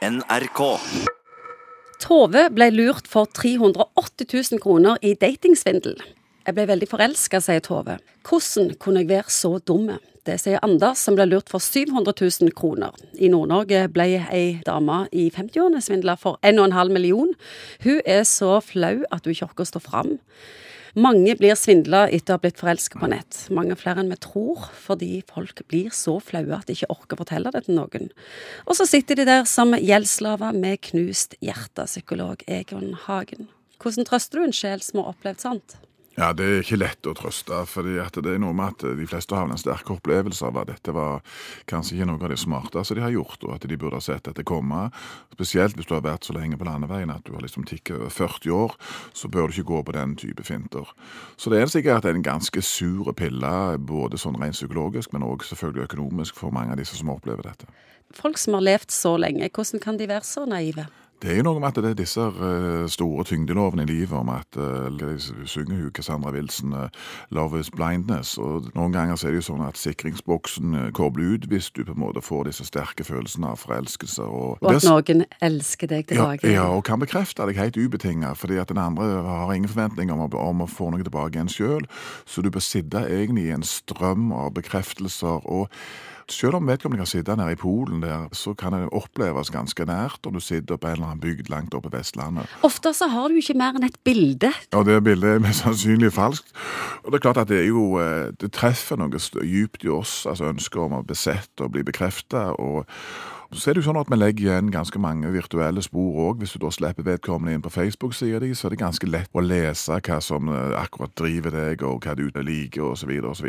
NRK. Tove ble lurt for 380 000 kroner i datingsvindel. Jeg ble veldig forelska, sier Tove. Hvordan kunne jeg være så dum? Det sier Anders, som ble lurt for 700 000 kroner. I Nord-Norge ble ei dame i 50-årene svindla for 1,5 million. Hun er så flau at hun ikke orker å stå fram. Mange blir svindla etter å ha blitt forelska på nett. Mange flere enn vi tror, fordi folk blir så flaue at de ikke orker fortelle det til noen. Og så sitter de der som gjeldsslaver med knust hjerte, psykolog Egon Hagen. Hvordan trøster du en sjel som har opplevd sånt? Ja, Det er ikke lett å trøste, fordi det er noe med at de fleste har en sterk opplevelse av at dette var kanskje ikke noe av det smarteste de har gjort, og at de burde ha sett dette komme. Spesielt hvis du har vært så lenge på landeveien at du har liksom tikket over 40 år, så bør du ikke gå på den type finter. Så det er sikkert en ganske sur pille, både sånn rent psykologisk, men òg selvfølgelig økonomisk for mange av disse som opplever dette. Folk som har levd så lenge, hvordan kan de være så naive? Det er jo noe med at det er disse uh, store tyngdelovene i livet om at uh, synger jo Cassandra Wilson uh, 'Love is blindness'. og Noen ganger så er det jo sånn at sikringsboksen kobler ut hvis du på en måte får disse sterke følelsene av forelskelse. Og, og at noen elsker deg tilbake. Ja, ja, og kan bekrefte deg helt ubetinget, fordi at den andre har ingen forventninger om, om å få noe tilbake igjen sjøl. Så du bør sitte egentlig i en strøm av bekreftelser. og selv om vedkommende kan sitte nede i Polen der, så kan det oppleves ganske nært om du sitter på en eller annen bygd langt oppe på Vestlandet. Ofte så har du ikke mer enn et bilde. Ja, det bildet er mest sannsynlig falskt. Og det er klart at det er jo eh, Det treffer noe dypt i oss, altså ønsket om å besette og bli bekrefta. Og, så er det jo sånn at vi legger igjen ganske mange virtuelle spor òg. Hvis du da slipper vedkommende inn på Facebook-sida di, så er det ganske lett å lese hva som eh, akkurat driver deg, og hva du liker, osv. osv.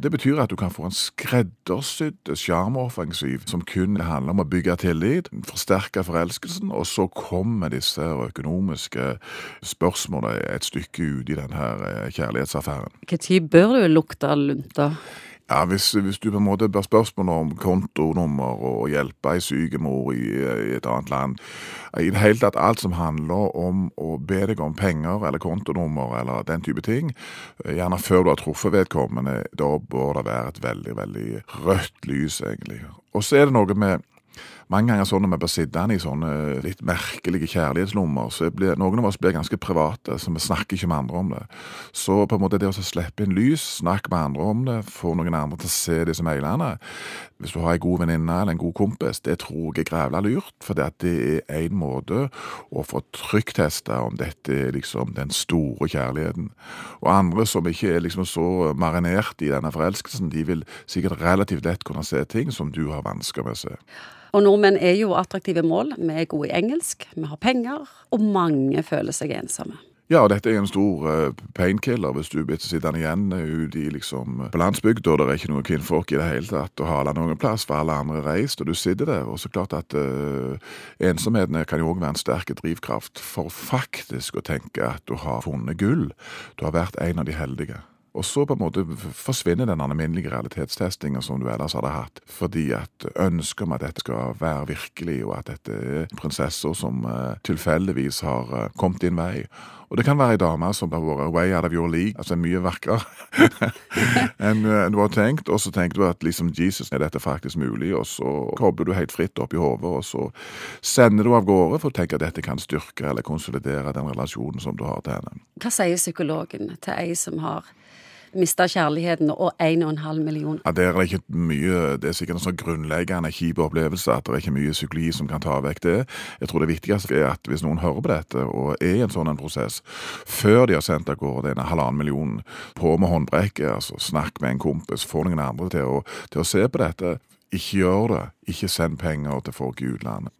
Det betyr at du kan få en skreddersydd sjarmoffensiv som kun handler om å bygge tillit, forsterke forelskelsen, og så kommer disse økonomiske spørsmålene et stykke ut i denne eh, kjærlighetsaffæren. Når bør du lukte lunta? Ja, hvis, hvis, du på en måte bør spørsmål om kontonummer og hjelpe ei syk mor i, i, et annet land I det hele tatt alt som handler om å be deg om penger eller kontonummer eller den type ting, gjerne før du har truffet vedkommende, da bør det være et veldig, veldig rødt lys, egentlig. Og så er det noe med mange ganger sånn når vi blir sittende i sånne litt merkelige kjærlighetslommer, så blir, noen av oss blir ganske private, så vi snakker ikke med andre om det. Så på en måte det å slippe inn lys, snakke med andre om det, få noen andre til å se disse mailene Hvis du har en god venninne eller en god kompis, det tror jeg er grævla lurt, for det er én måte å få trykktesta om dette er liksom den store kjærligheten. Og andre som ikke er liksom så marinert i denne forelskelsen, de vil sikkert relativt lett kunne se ting som du har vansker med å se. Og nordmenn er jo attraktive mål. Vi er gode i engelsk, vi har penger, og mange føler seg ensomme. Ja, og dette er en stor uh, painkiller hvis du blir sittende igjen uh, ute i liksom, på landsbygda det er ikke noen kvinnfolk i det hele tatt å hale noen plass, for alle andre reist, og du sitter der. Og så klart at uh, ensomheten kan jo òg være en sterk drivkraft for faktisk å tenke at du har funnet gull. Du har vært en av de heldige. Og så på en måte forsvinner den alminnelige realitetstestinga som du ellers hadde hatt, fordi at ønsket om at dette skal være virkelig, og at dette er prinsesser som uh, tilfeldigvis har uh, kommet din vei. Og det kan være ei dame som har vært way out of your league, altså mye vakrere enn en du har tenkt, og så tenker du at liksom Jesus, er dette faktisk mulig, og så kobler du helt fritt opp i hodet, og så sender du av gårde for å tenke at dette kan styrke eller konsolidere den relasjonen som du har til henne. Hva sier psykologen til ei som har mista kjærligheten og 1,5 million. Ja, Det er ikke mye, det er sikkert en sånn grunnleggende kjip opplevelse at det er ikke mye psykologi som kan ta vekk det. Jeg tror det viktigste er at hvis noen hører på dette og er i en sånn en prosess, før de har sendt av gårde denne halvannen millionen, på med håndbrekket, altså snakk med en kompis, få noen andre til å, til å se på dette. Ikke gjør det. Ikke send penger til folk i utlandet.